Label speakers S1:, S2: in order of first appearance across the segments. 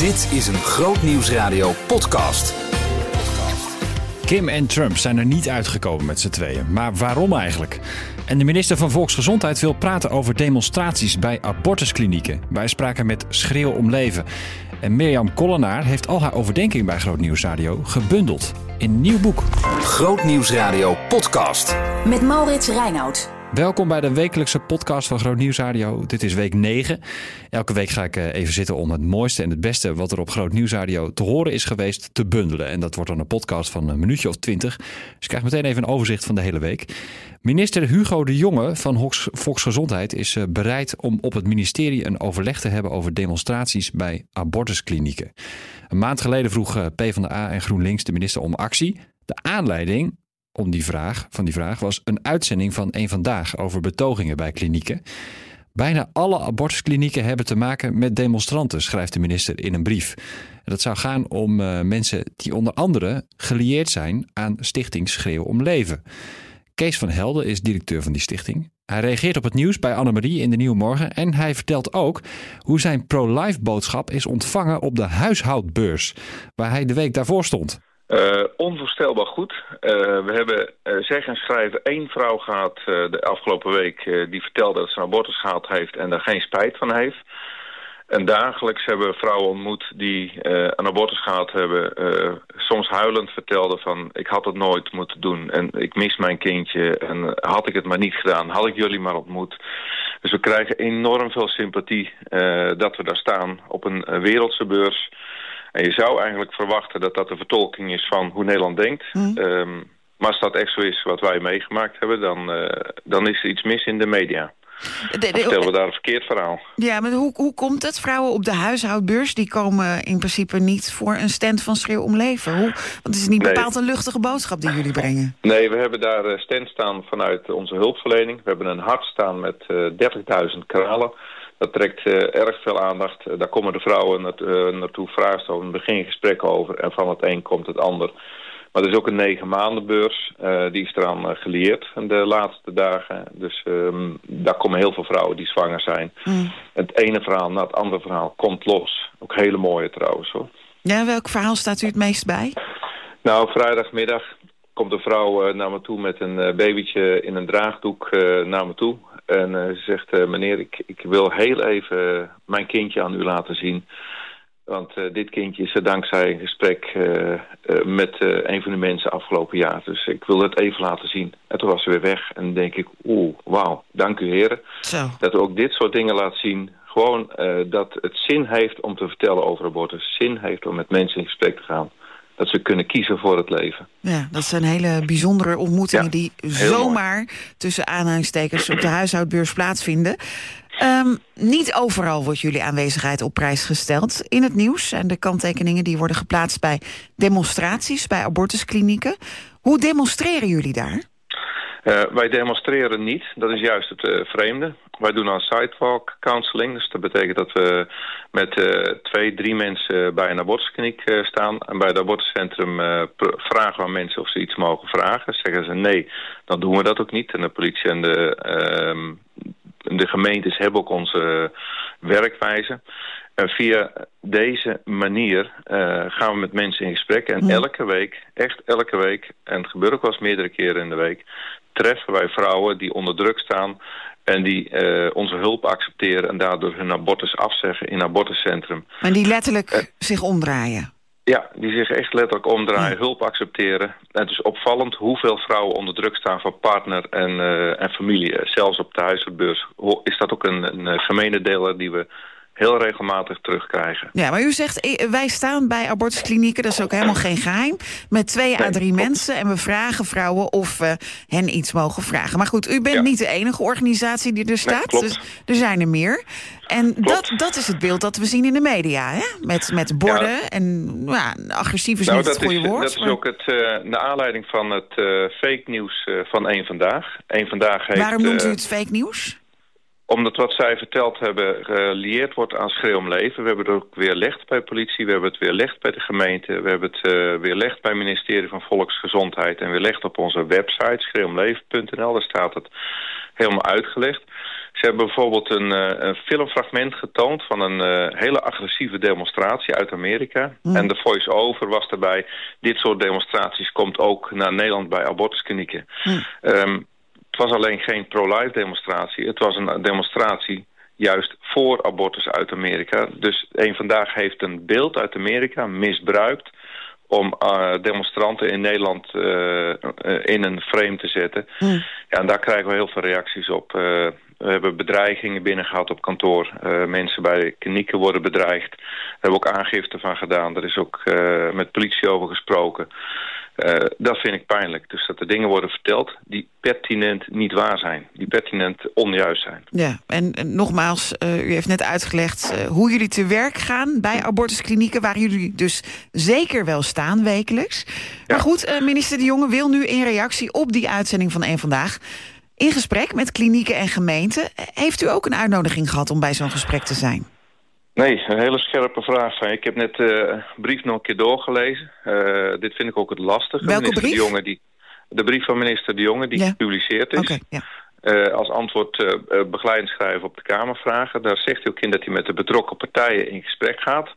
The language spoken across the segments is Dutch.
S1: Dit is een Groot Nieuwsradio podcast.
S2: Kim en Trump zijn er niet uitgekomen met z'n tweeën. Maar waarom eigenlijk? En de minister van Volksgezondheid wil praten over demonstraties bij abortusklinieken. Wij spraken met Schreeuw om Leven. En Mirjam Kollenaar heeft al haar overdenking bij Groot Nieuwsradio gebundeld in een nieuw boek.
S1: Groot Nieuwsradio podcast.
S3: Met Maurits Reinoud.
S2: Welkom bij de wekelijkse podcast van Groot Nieuws Radio. Dit is week 9. Elke week ga ik eh, even zitten om het mooiste en het beste wat er op Groot Nieuws Radio te horen is geweest te bundelen. En dat wordt dan een podcast van een minuutje of twintig. Dus je krijgt meteen even een overzicht van de hele week. Minister Hugo de Jonge van Volksgezondheid is eh, bereid om op het ministerie een overleg te hebben over demonstraties bij abortusklinieken. Een maand geleden vroeg eh, PvdA en GroenLinks de minister om actie. De aanleiding om die vraag, van die vraag was een uitzending van Eén Vandaag over betogingen bij klinieken. Bijna alle abortusklinieken hebben te maken met demonstranten, schrijft de minister in een brief. dat zou gaan om uh, mensen die onder andere gelieerd zijn aan Stichting Schreeuw om Leven. Kees van Helden is directeur van die stichting. Hij reageert op het nieuws bij Annemarie in de Nieuwe Morgen en hij vertelt ook hoe zijn pro-life boodschap is ontvangen op de huishoudbeurs, waar hij de week daarvoor stond.
S4: Uh, onvoorstelbaar goed. Uh, we hebben uh, zeg en schrijven één vrouw gehad de afgelopen week... die vertelde dat ze een abortus gehad heeft en daar geen spijt van heeft. En dagelijks hebben we vrouwen ontmoet die een abortus gehad hebben... soms huilend vertelden van ik had het nooit moeten doen... en ik mis mijn kindje en had ik het maar niet gedaan... had ik jullie maar ontmoet. Dus we krijgen enorm veel sympathie dat we daar staan op een wereldse beurs... En je zou eigenlijk verwachten dat dat de vertolking is van hoe Nederland denkt. Mm. maar als dat echt zo is wat wij meegemaakt hebben, dan, uh, dan is er iets mis in de media. Stellen we daar een verkeerd verhaal.
S5: Ja, maar hoe, hoe komt het? Vrouwen op de huishoudbeurs die komen in principe niet voor een stand van schreeuw om leven. Hoe, want het is niet bepaald een luchtige boodschap die jullie brengen.
S4: Nee, we hebben daar eh, stand staan vanuit onze hulpverlening. We hebben een hart staan met uh, 30.000 kralen. Dat trekt uh, erg veel aandacht. Uh, daar komen de vrouwen uh, naartoe, vragen over, een begin gesprek over. En van het een komt het ander. Maar er is ook een negen maandenbeurs. die is eraan gelieerd de laatste dagen. Dus um, daar komen heel veel vrouwen die zwanger zijn. Mm. Het ene verhaal na het andere verhaal komt los. Ook hele mooie trouwens hoor.
S5: Ja, welk verhaal staat u het meest bij?
S4: Nou, vrijdagmiddag komt een vrouw naar me toe met een babytje in een draagdoek naar me toe. En uh, ze zegt, uh, meneer, ik, ik wil heel even mijn kindje aan u laten zien. Want uh, dit kindje is er dankzij een gesprek met een van de mensen afgelopen jaar. Dus ik wil het even laten zien. En toen was ze weer weg. En dan denk ik, oeh, wauw, dank u heren. Zo. Dat u ook dit soort dingen laat zien. Gewoon dat het zin heeft om te vertellen over abortus. Zin heeft om met mensen in gesprek te gaan dat ze kunnen kiezen voor het leven.
S5: Ja, dat zijn hele bijzondere ontmoetingen... die zomaar tussen aanhalingstekens op de huishoudbeurs plaatsvinden. Um, niet overal wordt jullie aanwezigheid op prijs gesteld. In het nieuws en de kanttekeningen die worden geplaatst bij demonstraties... bij abortusklinieken. Hoe demonstreren jullie daar?
S4: Uh, wij demonstreren niet, dat is juist het uh, vreemde. Wij doen aan sidewalk counseling, dus dat betekent dat we met uh, twee, drie mensen bij een abortuskliniek staan. En bij het abortuscentrum vragen we aan mensen of ze iets mogen vragen. Zeggen ze nee, dan doen we dat ook niet. En de politie en de, ehm, de gemeentes hebben ook onze werkwijze. En via deze manier uh, gaan we met mensen in gesprek. En elke week, echt elke week, en het gebeurt ook wel eens meerdere keren in de week... treffen wij vrouwen die onder druk staan... en die uh, onze hulp accepteren en daardoor hun abortus afzeggen in abortuscentrum.
S5: En die letterlijk uh, zich omdraaien?
S4: Ja, die zich echt letterlijk omdraaien, hulp accepteren. En het is opvallend hoeveel vrouwen onder druk staan van partner en, uh, en familie. Zelfs op de huisartsbeurs is dat ook een, een gemene deler die we heel regelmatig terugkrijgen.
S5: Ja, maar u zegt, eh, wij staan bij abortusklinieken, dat is ook helemaal geen geheim... met twee à drie mensen en we vragen vrouwen of we hen iets mogen vragen. Maar goed, u bent ja. niet de enige organisatie die er staat, nee, dus er zijn er meer. En dat, dat is het beeld dat we zien in de media, hè? Met, met borden ja. en ja, agressief is nou, niet het goede
S4: is,
S5: woord.
S4: Dat maar... is ook het, uh, de aanleiding van het uh, fake nieuws uh, van Eén Vandaag. Eén Vandaag heeft,
S5: Waarom noemt u het fake nieuws?
S4: Omdat wat zij verteld hebben gelieerd wordt aan schreeuw leven. We hebben het ook weerlegd bij politie, we hebben het weerlegd bij de gemeente... we hebben het uh, weerlegd bij het ministerie van Volksgezondheid... en weerlegd op onze website schreeuwomleven.nl. Daar staat het helemaal uitgelegd. Ze hebben bijvoorbeeld een, een filmfragment getoond van een hele agressieve demonstratie uit Amerika. Mm. En de voice-over was daarbij, dit soort demonstraties komt ook naar Nederland bij abortusklinieken. Mm. Um, het was alleen geen pro-life demonstratie, het was een demonstratie juist voor abortus uit Amerika. Dus een vandaag heeft een beeld uit Amerika misbruikt om uh, demonstranten in Nederland uh, in een frame te zetten. Mm. Ja, en daar krijgen we heel veel reacties op. We hebben bedreigingen binnen gehad op kantoor. mensen bij klinieken worden bedreigd. Daar hebben we ook aangifte van gedaan. Er is ook met politie over gesproken. Uh, dat vind ik pijnlijk. Dus dat er dingen worden verteld die pertinent niet waar zijn. Die pertinent onjuist zijn.
S5: Ja, en, nogmaals, uh, u heeft net uitgelegd uh, hoe jullie te werk gaan bij abortusklinieken... waar jullie dus zeker wel staan wekelijks. Ja. Maar goed, minister De Jonge wil nu in reactie op die uitzending van Eén Vandaag... in gesprek met klinieken en gemeenten. Heeft u ook een uitnodiging gehad om bij zo'n gesprek te zijn?
S4: Nee, een hele scherpe vraag. Ik heb net de uh, brief nog een keer doorgelezen. Uh, dit vind ik ook het lastige.
S5: Welke
S4: minister
S5: brief?
S4: De, Jonge, die, de brief van minister De Jonge die ja. gepubliceerd is.
S5: Okay, ja.
S4: uh, als antwoord uh, begeleidend schrijven op de Kamervragen. Daar zegt hij ook in dat hij met de betrokken partijen in gesprek gaat.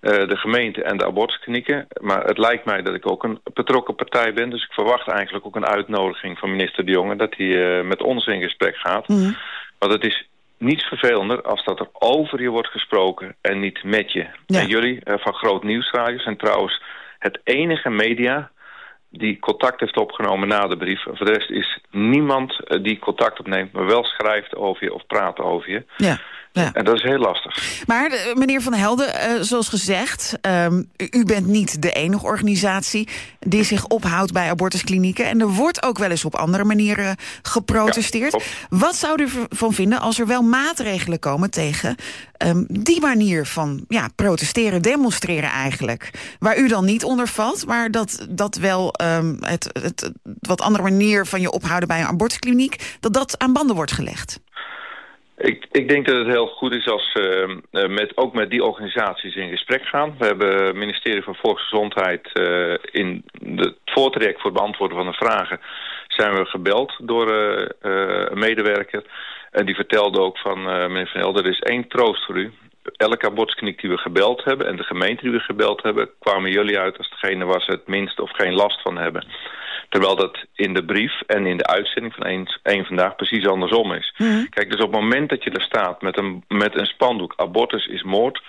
S4: de gemeente en de abortusklinieken. Maar het lijkt mij dat ik ook een betrokken partij ben. Dus ik verwacht eigenlijk ook een uitnodiging van minister De Jonge... dat hij met ons in gesprek gaat.
S5: Mm -hmm.
S4: Want het is niets vervelender als dat er over je wordt gesproken en niet met je.
S5: Ja.
S4: En jullie uh, van Groot Nieuwsradio zijn trouwens het enige media die contact heeft opgenomen na de brief. Voor de rest is niemand uh, die contact opneemt, maar wel schrijft over je of praat over je.
S5: Ja. Ja.
S4: En dat is heel lastig.
S5: Maar uh, meneer Van Helden, uh, zoals gezegd... Um, u bent niet de enige organisatie die zich ophoudt bij abortusklinieken. En er wordt ook wel eens op andere manieren geprotesteerd.
S4: Ja,
S5: Wat zou u ervan vinden als er wel maatregelen komen tegen um, die manier van ja, protesteren, demonstreren eigenlijk? Waar u dan niet onder valt, maar dat, dat wel um, het, het wat andere manier van je ophouden bij een abortuskliniek... dat dat aan banden wordt gelegd.
S4: Ik, ik, denk dat het heel goed is als we uh, met, ook met die organisaties in gesprek gaan. We hebben het ministerie van Volksgezondheid uh, in het voortraject voor het beantwoorden van de vragen... zijn we gebeld door uh, een medewerker. En die vertelde ook van meneer Van Helder, er is één troost voor u. Elke abortuskliniek die we gebeld hebben en de gemeente die we gebeld hebben... kwamen jullie uit als degene waar ze het minst of geen last van hebben. Terwijl dat in de brief en in de uitzending van één, één Vandaag precies andersom is.
S5: Mm -hmm.
S4: Kijk, dus op het moment dat je er staat met een, met een spandoek... abortus is moord...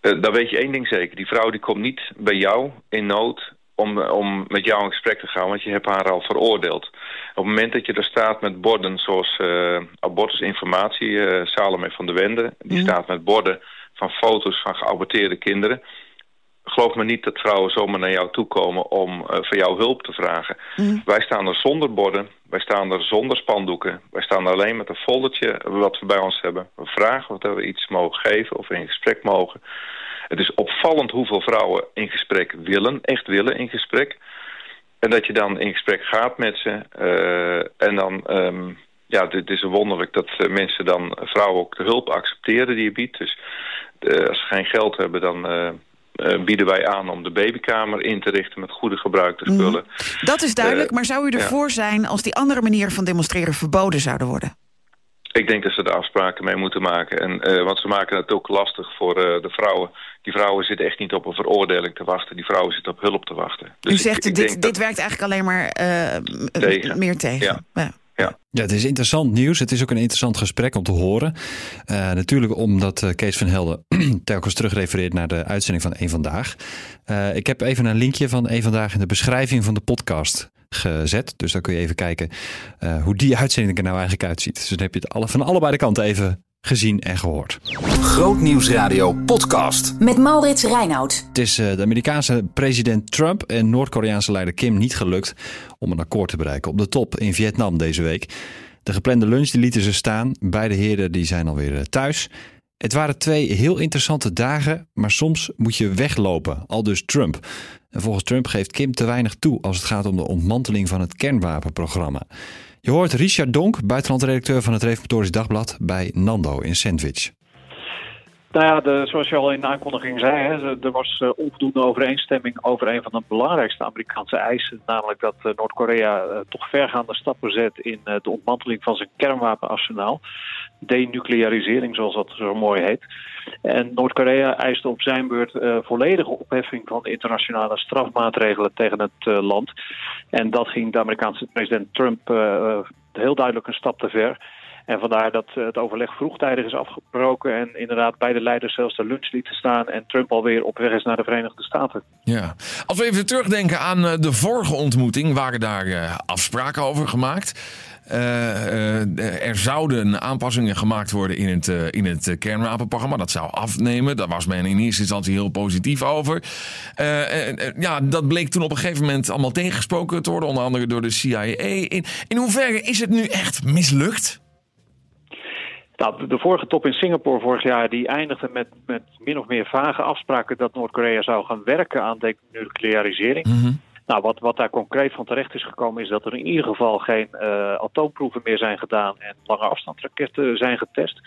S4: Uh, dan weet je één ding zeker. Die vrouw die komt niet bij jou in nood om, om met jou in gesprek te gaan... want je hebt haar al veroordeeld. Op het moment dat je er staat met borden zoals uh, abortusinformatie... Uh, Salome van der Wende, die
S5: Mhm.
S4: staat met borden van foto's van geaborteerde kinderen geloof me niet dat vrouwen zomaar naar jou toe komen om uh, voor jou hulp te vragen.
S5: Mm.
S4: Wij staan er zonder borden, wij staan er zonder spandoeken. Wij staan er alleen met een foldertje wat we bij ons hebben. We vragen of we iets mogen geven of in gesprek mogen. Het is opvallend hoeveel vrouwen in gesprek willen, echt willen in gesprek. En dat je dan in gesprek gaat met ze uh, en dan... Um, ja, het is wonderlijk dat uh, mensen dan, vrouwen ook de hulp accepteren die je biedt. Dus uh, als ze geen geld hebben, dan... Uh, uh, bieden wij aan om de babykamer in te richten met goede gebruikte spullen.
S5: Mm. Dat is duidelijk, uh, maar zou u ervoor ja. zijn als die andere manieren van demonstreren verboden zouden worden?
S4: Ik denk dat ze daar afspraken mee moeten maken. En, uh, want ze maken het ook lastig voor de vrouwen. Die vrouwen zitten echt niet op een veroordeling te wachten. Die vrouwen zitten op hulp te wachten.
S5: Dus u zegt, ik, ik dit, dit werkt eigenlijk alleen maar tegen. meer tegen.
S4: Ja.
S5: ja.
S4: Ja.
S2: ja, het is interessant nieuws. Het is ook een interessant gesprek om te horen. Uh, natuurlijk omdat uh, Kees van Helden telkens terugrefereert naar de uitzending van Eén Vandaag. Uh, ik heb even een linkje van Eén Vandaag in de beschrijving van de podcast gezet. Dus dan kun je even kijken hoe die uitzending er nou eigenlijk uitziet. Dus dan heb je het alle, van allebei de kanten even gezien en gehoord.
S1: Grootnieuwsradio podcast.
S3: Met Maurits Reinoud.
S2: Het is de Amerikaanse president Trump en Noord-Koreaanse leider Kim niet gelukt om een akkoord te bereiken op de top in Vietnam deze week. De geplande lunch die lieten ze staan. Beide heren die zijn alweer thuis. Het waren twee heel interessante dagen, maar soms moet je weglopen, al dus Trump. En volgens Trump geeft Kim te weinig toe als het gaat om de ontmanteling van het kernwapenprogramma. Je hoort Richard Donk, buitenlandredacteur van het Reformatorisch Dagblad bij Nando in Sandwich.
S6: Nou ja, de, zoals je al in de aankondiging zei, hè, er was uh, onvoldoende overeenstemming over een van de belangrijkste Amerikaanse eisen. Namelijk dat uh, Noord-Korea uh, toch vergaande stappen zet in de ontmanteling van zijn kernwapenarsenaal. Denuclearisering, zoals dat zo mooi heet. En Noord-Korea eiste op zijn beurt volledige opheffing van internationale strafmaatregelen tegen het land. En dat ging de Amerikaanse president Trump heel duidelijk een stap te ver. En vandaar dat eh, het overleg vroegtijdig is afgebroken en inderdaad beide leiders zelfs de lunch lieten staan en Trump alweer op weg is naar de Verenigde Staten.
S7: Ja, als we even terugdenken aan eh, de vorige ontmoeting, waren daar eh, afspraken over gemaakt. er zouden aanpassingen gemaakt worden in het, in het kernwapenprogramma. Dat zou afnemen. Daar was men in eerste instantie heel positief over. ja, dat bleek toen op een gegeven moment allemaal tegengesproken te worden, onder andere door de CIA. In, in hoeverre is het nu echt mislukt?
S6: Nou, de vorige top in Singapore vorig jaar die eindigde met, met min of meer vage afspraken dat Noord-Korea zou gaan werken aan denuclearisering. Mm Nou, wat, wat daar concreet van terecht is gekomen is dat er in ieder geval geen uh, atoomproeven meer zijn gedaan en lange afstandsraketten zijn getest.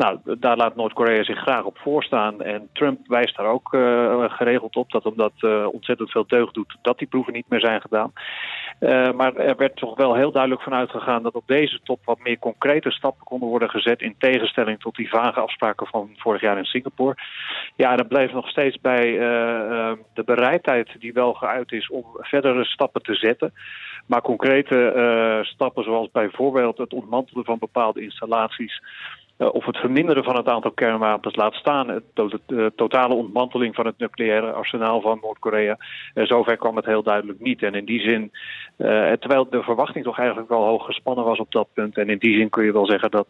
S6: Nou, daar laat Noord-Korea zich graag op voorstaan. En Trump wijst daar ook uh, geregeld op dat omdat uh, ontzettend veel deugd doet, dat die proeven niet meer zijn gedaan. Uh, maar er werd toch wel heel duidelijk van uitgegaan dat op deze top wat meer concrete stappen konden worden gezet. In tegenstelling tot die vage afspraken van vorig jaar in Singapore. Ja, dat bleef nog steeds bij de bereidheid die wel geuit is om verdere stappen te zetten. Maar concrete stappen zoals bijvoorbeeld het ontmantelen van bepaalde installaties eh, of het verminderen van het aantal kernwapens laat staan. de totale ontmanteling van het nucleaire arsenaal van Noord-Korea. Uh, zover kwam het heel duidelijk niet. En in die zin, terwijl de verwachting toch eigenlijk wel hoog gespannen was op dat punt. En in die zin kun je wel zeggen dat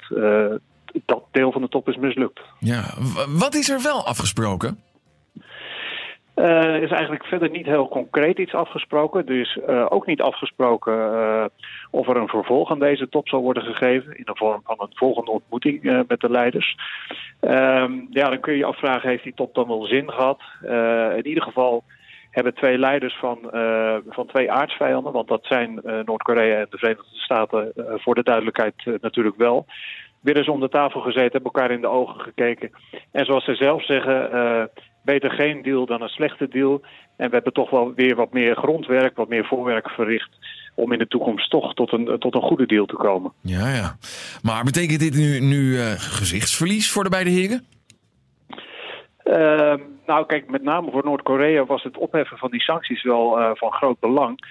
S6: dat deel van de top is mislukt.
S7: Ja, wat is er wel afgesproken?
S6: Uh, is eigenlijk verder niet heel concreet iets afgesproken. Is uh, ook niet afgesproken uh, of er een vervolg aan deze top zal worden gegeven in de vorm van een volgende ontmoeting met de leiders. Ehm, ja, dan kun je je afvragen, heeft die top dan wel zin gehad? in ieder geval hebben twee leiders van, van twee aardsvijanden, want dat zijn Noord-Korea en de Verenigde Staten voor de duidelijkheid natuurlijk wel weer eens om de tafel gezeten, hebben elkaar in de ogen gekeken. En zoals ze zelf zeggen, beter geen deal dan een slechte deal. En we hebben toch wel weer wat meer grondwerk, wat meer voorwerk verricht om in de toekomst toch tot een, tot een goede deal te komen.
S7: Ja, ja. Maar betekent dit nu, nu uh, gezichtsverlies voor de beide heren?
S6: Uh, nou, kijk, met name voor Noord-Korea was het opheffen van die sancties wel uh, van groot belang.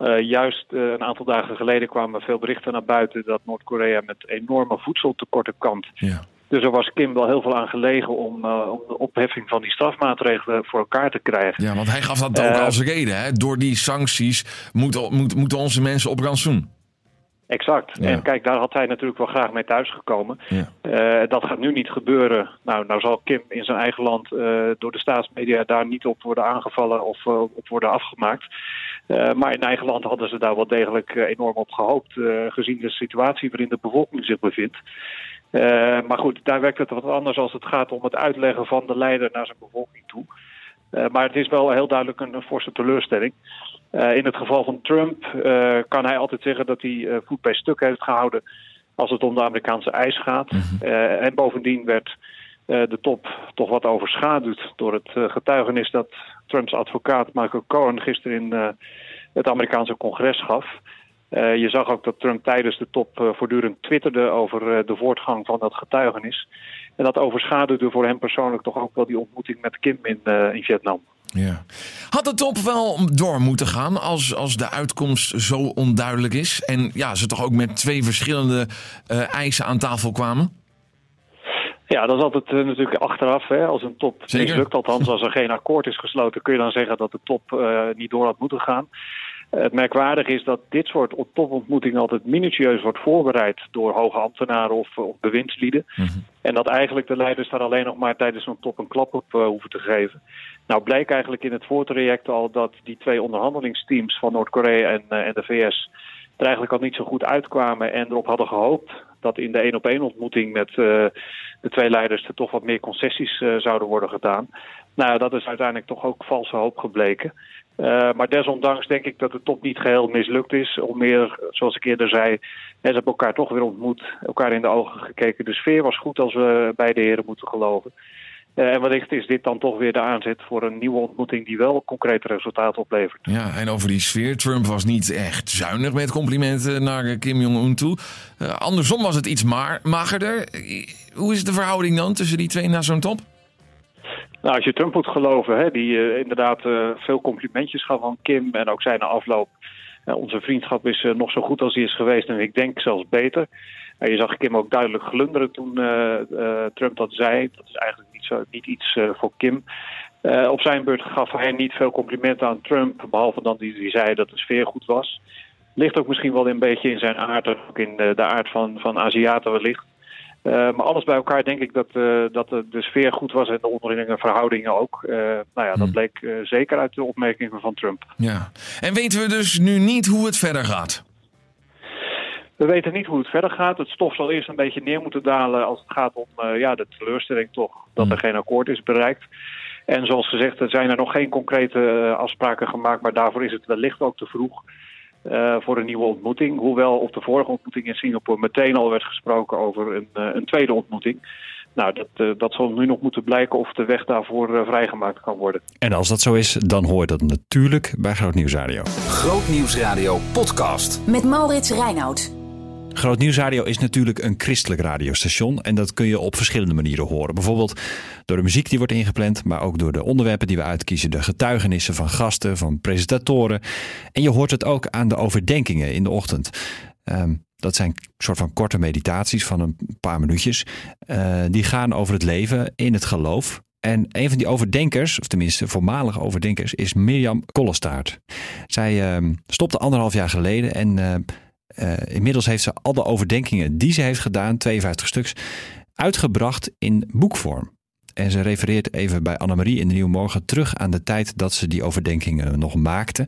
S6: Uh, juist uh, een aantal dagen geleden kwamen veel berichten naar buiten dat Noord-Korea met enorme voedseltekorten kampt. Ja. Dus er was Kim wel heel veel aan gelegen om, uh, om de opheffing van die strafmaatregelen voor elkaar te krijgen.
S7: Ja, want hij gaf dat ook als reden. Hè? Door die sancties moeten, moet, moeten onze mensen op rantsoen.
S6: Exact. Ja. En kijk, daar had hij natuurlijk wel graag mee thuisgekomen. Ja. Uh, dat gaat nu niet gebeuren. Nou, nou zal Kim in zijn eigen land uh, door de staatsmedia daar niet op worden aangevallen of uh, op worden afgemaakt. maar in eigen land hadden ze daar wel degelijk enorm op gehoopt, gezien de situatie waarin de bevolking zich bevindt. Maar goed, daar werkt het wat anders als het gaat om het uitleggen van de leider naar zijn bevolking toe. maar het is wel heel duidelijk een, een forse teleurstelling. Uh, in het geval van Trump kan hij altijd zeggen dat hij voet bij stuk heeft gehouden als het om de Amerikaanse eis gaat. Mm -hmm. en bovendien werd de top toch wat overschaduwd door het getuigenis dat Trumps advocaat Michael Cohen gisteren in het Amerikaanse congres gaf. Je zag ook dat Trump tijdens de top voortdurend twitterde over de voortgang van dat getuigenis. En dat overschaduwde voor hem persoonlijk toch ook wel die ontmoeting met Kim in, in Vietnam.
S7: Ja. Had de top wel door moeten gaan als, als de uitkomst zo onduidelijk is? En ja, ze toch ook met twee verschillende eisen aan tafel kwamen?
S6: Ja, dat is altijd uh, natuurlijk achteraf. Hè, als een top mislukt, althans als er geen akkoord is gesloten... kun je dan zeggen dat de top uh, niet door had moeten gaan. Het merkwaardige is dat dit soort topontmoetingen altijd minutieus wordt voorbereid door hoge ambtenaren of, of bewindslieden. Mm -hmm. En dat eigenlijk de leiders daar alleen nog maar tijdens zo'n top een klap op uh, hoeven te geven. Nou bleek eigenlijk in het voortraject al dat die twee onderhandelingsteams van Noord-Korea en, uh, en de VS er eigenlijk al niet zo goed uitkwamen en erop hadden gehoopt dat in de één op één ontmoeting met uh, de twee leiders er toch wat meer concessies uh, zouden worden gedaan. Nou, dat is uiteindelijk toch ook valse hoop gebleken. Uh, maar desondanks denk ik dat de top niet geheel mislukt is. Om meer, zoals ik eerder zei, ze hebben elkaar toch weer ontmoet, elkaar in de ogen gekeken. De sfeer was goed als we beide heren moeten geloven. en wellicht is dit dan toch weer de aanzet voor een nieuwe ontmoeting die wel concrete resultaten oplevert.
S7: Ja, en over die sfeer. Trump was niet echt zuinig met complimenten naar Kim Jong-un toe. andersom was het iets maar magerder. Hoe is de verhouding dan tussen die twee na zo'n top?
S6: Nou, als je Trump moet geloven, hè, die inderdaad veel complimentjes gaf van Kim en ook zijn afloop onze vriendschap is eh, nog zo goed als hij is geweest en ik denk zelfs beter. je zag Kim ook duidelijk glunderen toen eh, eh, Trump dat zei. Dat is eigenlijk niet, zo, niet iets voor Kim. op zijn beurt gaf hij niet veel complimenten aan Trump, behalve dan die, die zei dat de sfeer goed was. Ligt ook misschien wel een beetje in zijn aard, ook in de, de aard van, van Aziaten wellicht. Uh, maar alles bij elkaar denk ik dat, uh, dat de, de, sfeer goed was en de onderlinge verhoudingen ook. Uh, nou ja, dat hmm. bleek zeker uit de opmerkingen van Trump.
S7: Ja. En weten we dus nu niet hoe het verder gaat?
S6: We weten niet hoe het verder gaat. Het stof zal eerst een beetje neer moeten dalen als het gaat om ja, de teleurstelling toch dat hmm. er geen akkoord is bereikt. En zoals gezegd, er zijn er nog geen concrete afspraken gemaakt, maar daarvoor is het wellicht ook te vroeg. Uh, voor een nieuwe ontmoeting. Hoewel op de vorige ontmoeting in Singapore meteen al werd gesproken over een, uh, een tweede ontmoeting. Nou, dat, uh, dat zal nu nog moeten blijken of de weg daarvoor vrijgemaakt kan worden.
S2: En als dat zo is, dan hoor je dat natuurlijk bij Groot Nieuws Radio.
S1: Groot Nieuws Radio podcast.
S3: Met Maurits Reinoud.
S2: Groot Nieuwsradio is natuurlijk een christelijk radiostation. En dat kun je op verschillende manieren horen. Bijvoorbeeld door de muziek die wordt ingepland, maar ook door de onderwerpen die we uitkiezen. De getuigenissen van gasten, van presentatoren. En je hoort het ook aan de overdenkingen in de ochtend. Ehm, dat zijn soort van korte meditaties van een paar minuutjes. Uh, die gaan over het leven in het geloof. En een van die overdenkers, of tenminste voormalige overdenkers, is Mirjam Kollestaart. Zij uh, stopte anderhalf jaar geleden en uh, uh, inmiddels heeft ze al de overdenkingen die ze heeft gedaan, 52 stuks, uitgebracht in boekvorm. En ze refereert even bij Annemarie in de Nieuwe Morgen terug aan de tijd dat ze die overdenkingen nog maakte.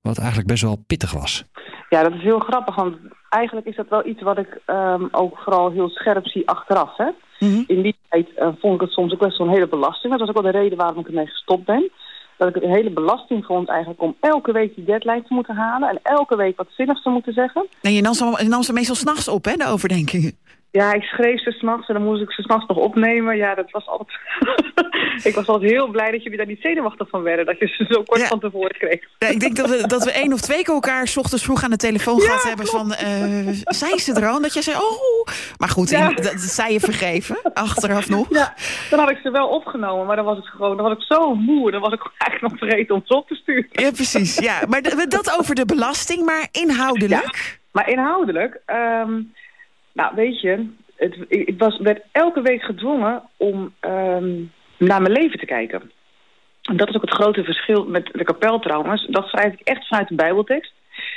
S2: Wat eigenlijk best wel pittig was.
S8: Ja, dat is heel grappig. Want eigenlijk is dat wel iets wat ik um, ook vooral heel scherp zie achteraf. Hè? Mm -hmm. In die tijd uh, vond ik het soms ook best wel een hele belasting. Dat was ook wel de reden waarom ik ermee gestopt ben dat ik het hele belasting vond eigenlijk om elke week die deadline te moeten halen. En elke week wat zinnigs te moeten zeggen.
S5: En je nam ze, je nam ze meestal s'nachts op, hè, de overdenkingen.
S8: Ja, ik schreef ze s'nachts en dan moest ik ze s'nachts nog opnemen. Ja, dat was altijd... ik was altijd heel blij dat jullie daar niet zenuwachtig van werden. Dat je ze zo kort van tevoren kreeg.
S5: Ja, ik denk dat we, dat we één of twee keer elkaar s ochtends vroeg aan de telefoon ja, gehad hebben. Van, uh, zei ze er al? Dat jij zei, oh... Maar goed, in, dat, zei je vergeven, achteraf nog.
S8: Ja, dan had ik ze wel opgenomen. Maar dan was het gewoon, dan was ik zo moe. Dan was ik eigenlijk nog vergeten om ze op te sturen.
S5: Ja, precies. Ja. Maar dat over de belasting, maar inhoudelijk?
S8: maar inhoudelijk... Um, nou, weet je, het, ik was, werd elke week gedwongen om um, naar mijn leven te kijken. En dat is ook het grote verschil met de kapel. Dat schrijf ik echt vanuit de bijbeltekst.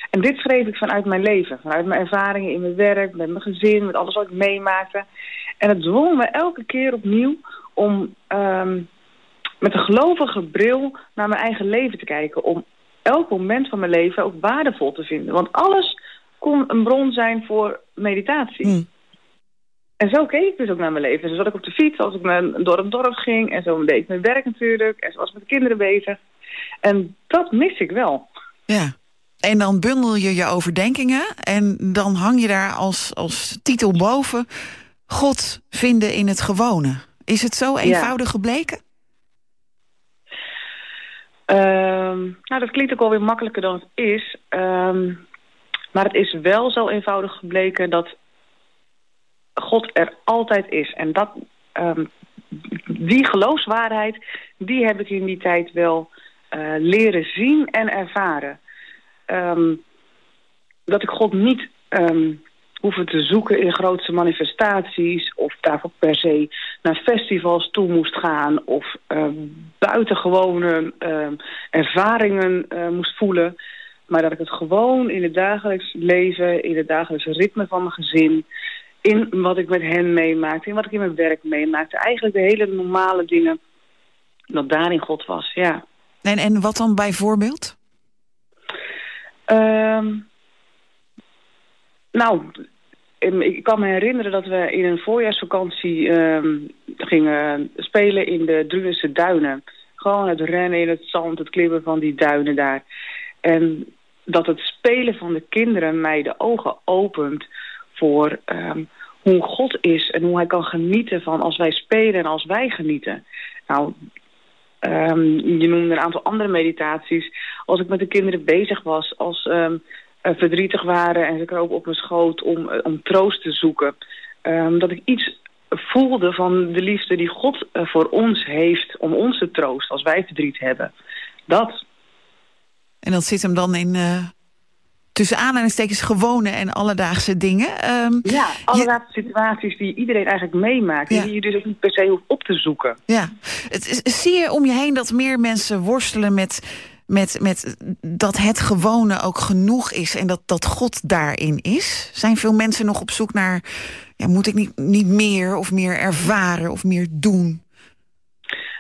S8: En dit schreef ik vanuit mijn leven. Vanuit mijn ervaringen in mijn werk, met mijn gezin, met alles wat ik meemaakte. En het dwong me elke keer opnieuw om um, met een gelovige bril naar mijn eigen leven te kijken. Om elk moment van mijn leven ook waardevol te vinden. Want alles kon een bron zijn voor meditatie. Mm. En zo keek ik dus ook naar mijn leven. Zo zat ik op de fiets als ik naar, door het dorp ging. En zo deed ik mijn werk natuurlijk. En zo was ik met de kinderen bezig. En dat mis ik wel.
S5: Ja. En dan bundel je je overdenkingen. En dan hang je daar als, als titel boven... God vinden in het gewone. Is het zo eenvoudig gebleken?
S8: Um, nou, dat klinkt ook alweer makkelijker dan het is. Um, maar het is wel zo eenvoudig gebleken dat God er altijd is. En dat, um, die geloofswaarheid, die heb ik in die tijd wel uh, leren zien en ervaren. Um, dat ik God niet um, hoefde te zoeken in grootse manifestaties... of daarvoor per se naar festivals toe moest gaan... of uh, buitengewone ervaringen uh, moest voelen... Maar dat ik het gewoon in het dagelijks leven, in het dagelijks ritme van mijn gezin... in wat ik met hen meemaakte, in wat ik in mijn werk meemaakte. Eigenlijk de hele normale dingen, dat daarin God was, ja.
S5: En, en wat dan bijvoorbeeld?
S8: Um, nou, ik kan me herinneren dat we in een voorjaarsvakantie um, gingen spelen in de Drunense duinen. Gewoon het rennen in het zand, het klimmen van die duinen daar. En dat het spelen van de kinderen mij de ogen opent voor um, hoe God is en hoe hij kan genieten van als wij spelen en als wij genieten. Nou, ehm, je noemde een aantal andere meditaties. Als ik met de kinderen bezig was, als um, verdrietig waren en ze kropen op mijn schoot om, om troost te zoeken. Dat ik iets voelde van de liefde die God voor ons heeft om ons te troosten als wij verdriet hebben. Dat.
S5: En dat zit hem dan in tussen aanhalingstekens gewone en alledaagse dingen.
S8: Um, ja, alledaagse situaties die iedereen eigenlijk meemaakt. Ja. Die je dus ook niet per se hoeft op te zoeken.
S5: Ja. Het, zie je om je heen dat meer mensen worstelen met, met, met dat het gewone ook genoeg is... en dat, dat God daarin is? Zijn veel mensen nog op zoek naar... Ja, moet ik niet, niet meer of meer ervaren of meer doen?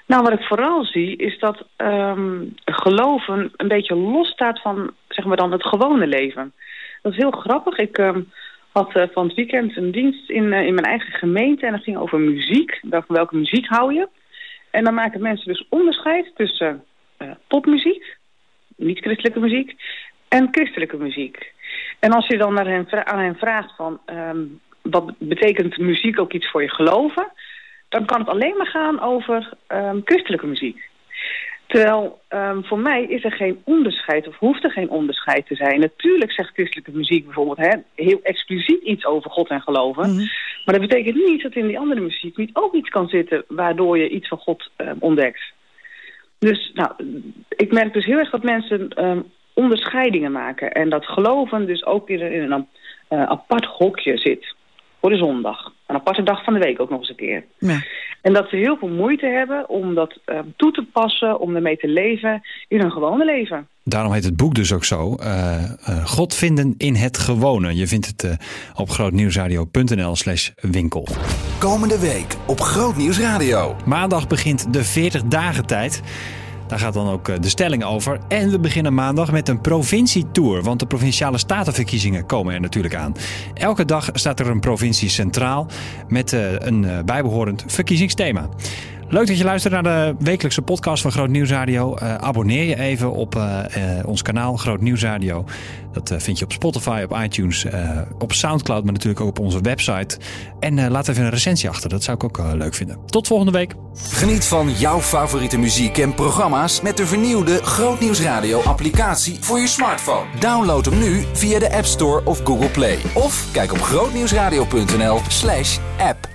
S8: Nou, wat ik vooral zie is dat um, geloven een beetje losstaat van zeg maar dan het gewone leven. Dat is heel grappig. Ik um, had uh, van het weekend een dienst in, uh, in mijn eigen gemeente en dat ging over muziek. Van welke muziek hou je? En dan maken mensen dus onderscheid tussen uh, popmuziek, niet-christelijke muziek, en christelijke muziek. En als je dan naar hen, aan hen vraagt van um, wat betekent muziek ook iets voor je geloven dan kan het alleen maar gaan over um, christelijke muziek. Terwijl um, voor mij is er geen onderscheid, of hoeft er geen onderscheid te zijn. Natuurlijk zegt christelijke muziek bijvoorbeeld hè, heel expliciet iets over God en geloven. Mhm. Maar dat betekent niet dat in die andere muziek niet ook iets kan zitten... waardoor je iets van God um, ontdekt. Dus nou, ik merk dus heel erg dat mensen onderscheidingen maken. En dat geloven dus ook in, in een uh, apart hokje zit voor de zondag. Een aparte dag van de week ook nog eens een keer. Ja. En dat ze heel veel moeite hebben om dat uh, toe te passen, om ermee te leven in hun gewone leven.
S2: Daarom heet het boek dus ook zo. Uh, uh, God vinden in het gewone. Je vindt het op grootnieuwsradio.nl slash winkel.
S1: Komende week op Grootnieuwsradio.
S2: Maandag begint de 40 dagen tijd. Daar gaat dan ook eh, de stelling over. En we beginnen maandag met een provincietour, want de provinciale statenverkiezingen komen er natuurlijk aan. Elke dag staat er een provincie centraal met eh, een eh, bijbehorend verkiezingsthema. Leuk dat je luistert naar de wekelijkse podcast van Groot Nieuwsradio. Uh, abonneer je even op uh, uh, ons kanaal Groot Nieuwsradio. Dat vind je op Spotify, op iTunes, op Soundcloud, maar natuurlijk ook op onze website. En laat even een recensie achter, dat zou ik ook leuk vinden. Tot volgende week.
S1: Geniet van jouw favoriete muziek en programma's met de vernieuwde Groot Nieuwsradio applicatie voor je smartphone. Download hem nu via de App Store of Google Play. Of kijk op grootnieuwsradio.nl slash app.